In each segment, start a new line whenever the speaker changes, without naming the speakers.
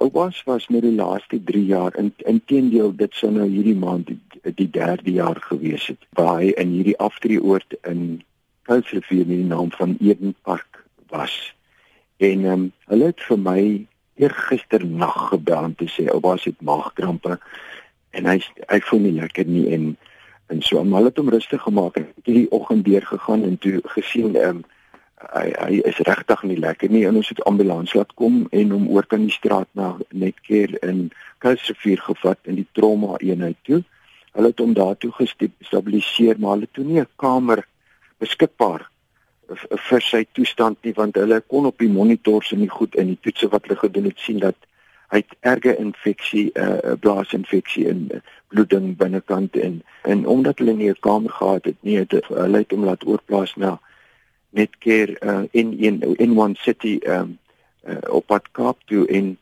Oupas was net die laaste 3 jaar in intedeel dit sou nou hierdie maand die, die derde jaar gewees het waar hy in hierdie aftreeoord in Kuilsrivier met die naam van Eden Park was. En ehm um, hulle het vir my eergister nag gebel om te sê oupas het maagkrampe en hy hy voel nie lekker nie en en so maar het hom rustig gemaak en hierdie oggend deur gegaan en toe gesien ehm um, hy hy is regtig nie lekker nie en ons het ambulans laat kom en hom oor kan die straat na Netcare in Kuilsrivier gevat in die trauma eenheid toe. Hulle het hom daartoe gestabiliseer maar hulle toe nie 'n kamer beskikbaar vir sy toestand nie want hulle kon op die monitors en die goed in die toetse wat hulle gedoen het sien dat hy erge infeksie 'n uh, blaasinfeksie in uh, bloeding binnekant en en omdat hulle nie 'n kamer gehad het nie het hulle het hom laat oorplaas na net keer uh, in in in one city um uh, op pad Kaap toe en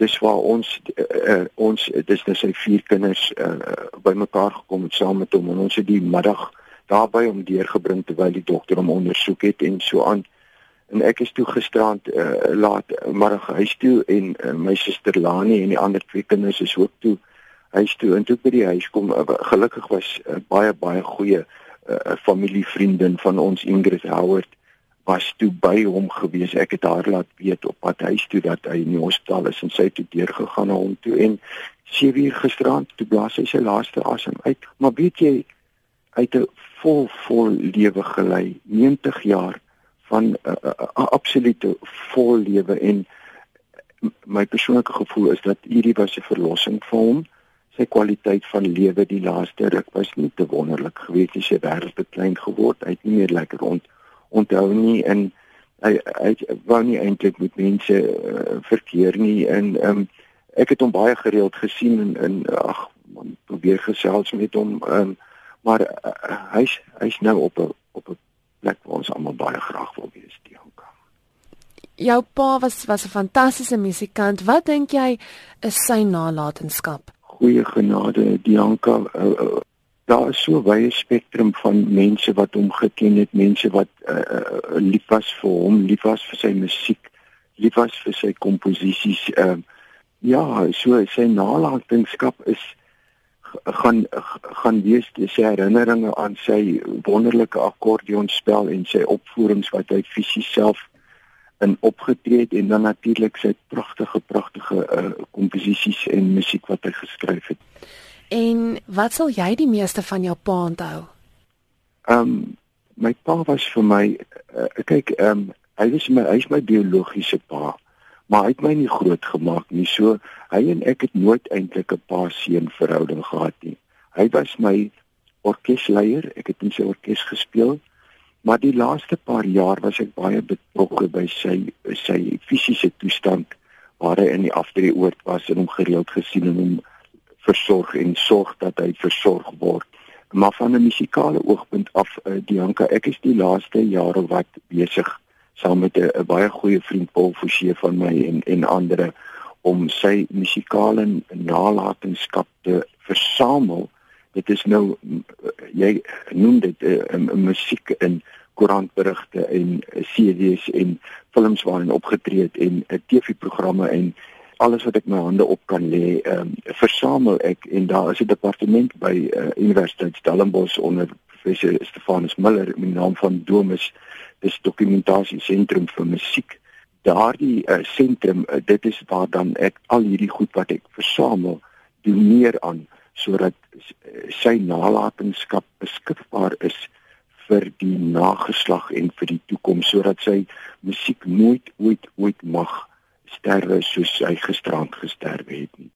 dis waar ons uh, uh, ons dis nou sy vier kinders uh, bymekaar gekom het saam met hom en ons het die middag daarby om deurgebring terwyl die dokter hom ondersoek het en so aan. En ek is toe gisterand uh, laat middag huis toe en uh, my suster Lani en die ander twee kinders is ook toe huis toe en toe by die huis kom uh, gelukkig was uh, baie baie goeie 'n uh, familievriendin van ons Ingrid Howard was toe by hom gewees. Ek het haar laat weet op pad huis toe dat hy in die hospitaal is en sy het toe deurgegaan na hom toe en 7 uur gisterand toe blaas hy sy laaste asem uit. Maar weet jy uit 'n vol vol lewe gelei, 90 jaar van 'n uh, uh, uh, absolute vol lewe en my persoonlike gevoel is dat hierdie was 'n verlossing vir hom sy kwaliteit van lewe die laaste ruk was nie te wonderlik geweest nie. Sy wêreld het klein geword. Hy het nie meer lekker rond onthou nie en hy hy wou nie eintlik met mense uh, verkeer nie en um, ek het hom baie gereeld gesien en en ag probeer gesels met hom um, maar uh, hy's hy's nou op 'n op 'n plek waar ons almal baie graag wil wees die Anka.
Jou pa was was 'n fantastiese musikant. Wat dink jy is sy nalatenskap?
Goeie genade Dianka. Uh, uh, daar is so wye spektrum van mense wat hom geken het mense wat uh, uh, lief was vir hom lief was vir sy musiek lief was vir sy komposisies uh, ja so sy nalatenskap is gaan gaan wees dis herinneringe aan sy wonderlike akkordeonspel en sy opvoerings wat hy fisies self in opgetree het en dan natuurlik sy pragtige pragtige uh, komposisies en musiek wat hy geskryf het.
En wat sal jy die meeste van jou pa onthou?
Ehm um, my pa was vir my uh, kyk ehm um, hy was my hy's my biologiese pa, maar hy het my nie groot gemaak nie. So hy en ek het nooit eintlik 'n pa-seun verhouding gehad nie. Hy was my orkesleier, ek het in sy orkes gespeel Maar die laaste paar jaar was ek baie betrokke by sy sy fisiese toestand waar hy in die aftreeoord was en hom gereeld gesien en hom versorg en sorg dat hy versorg word. Maar van 'n musikale oogpunt af, uh, Dianka, ek is die laaste jare wat besig saam met 'n baie goeie vriend Paul Forsie van my en en ander om sy musikale nalatenskap te versamel dit is nou jy noem dit 'n uh, uh, uh, musiek in koerantberigte en uh, CD's en films waarin opgetree het en uh, TV-programme en alles wat ek my hande op kan lê, um, versamel ek en daar is 'n departement by uh, Universiteit Stellenbosch onder professor Stefanus Miller met die naam van Domus. Dis dokumentasie sentrum vir musiek. Daardie sentrum uh, uh, dit is waar dan ek al hierdie goed wat ek versamel doen meer aan sodat sy nalatenskap beskikbaar is vir die nageslag en vir die toekoms sodat sy musiek nooit ooit ooit mag sterwe soos hy gisterand gesterwe het nie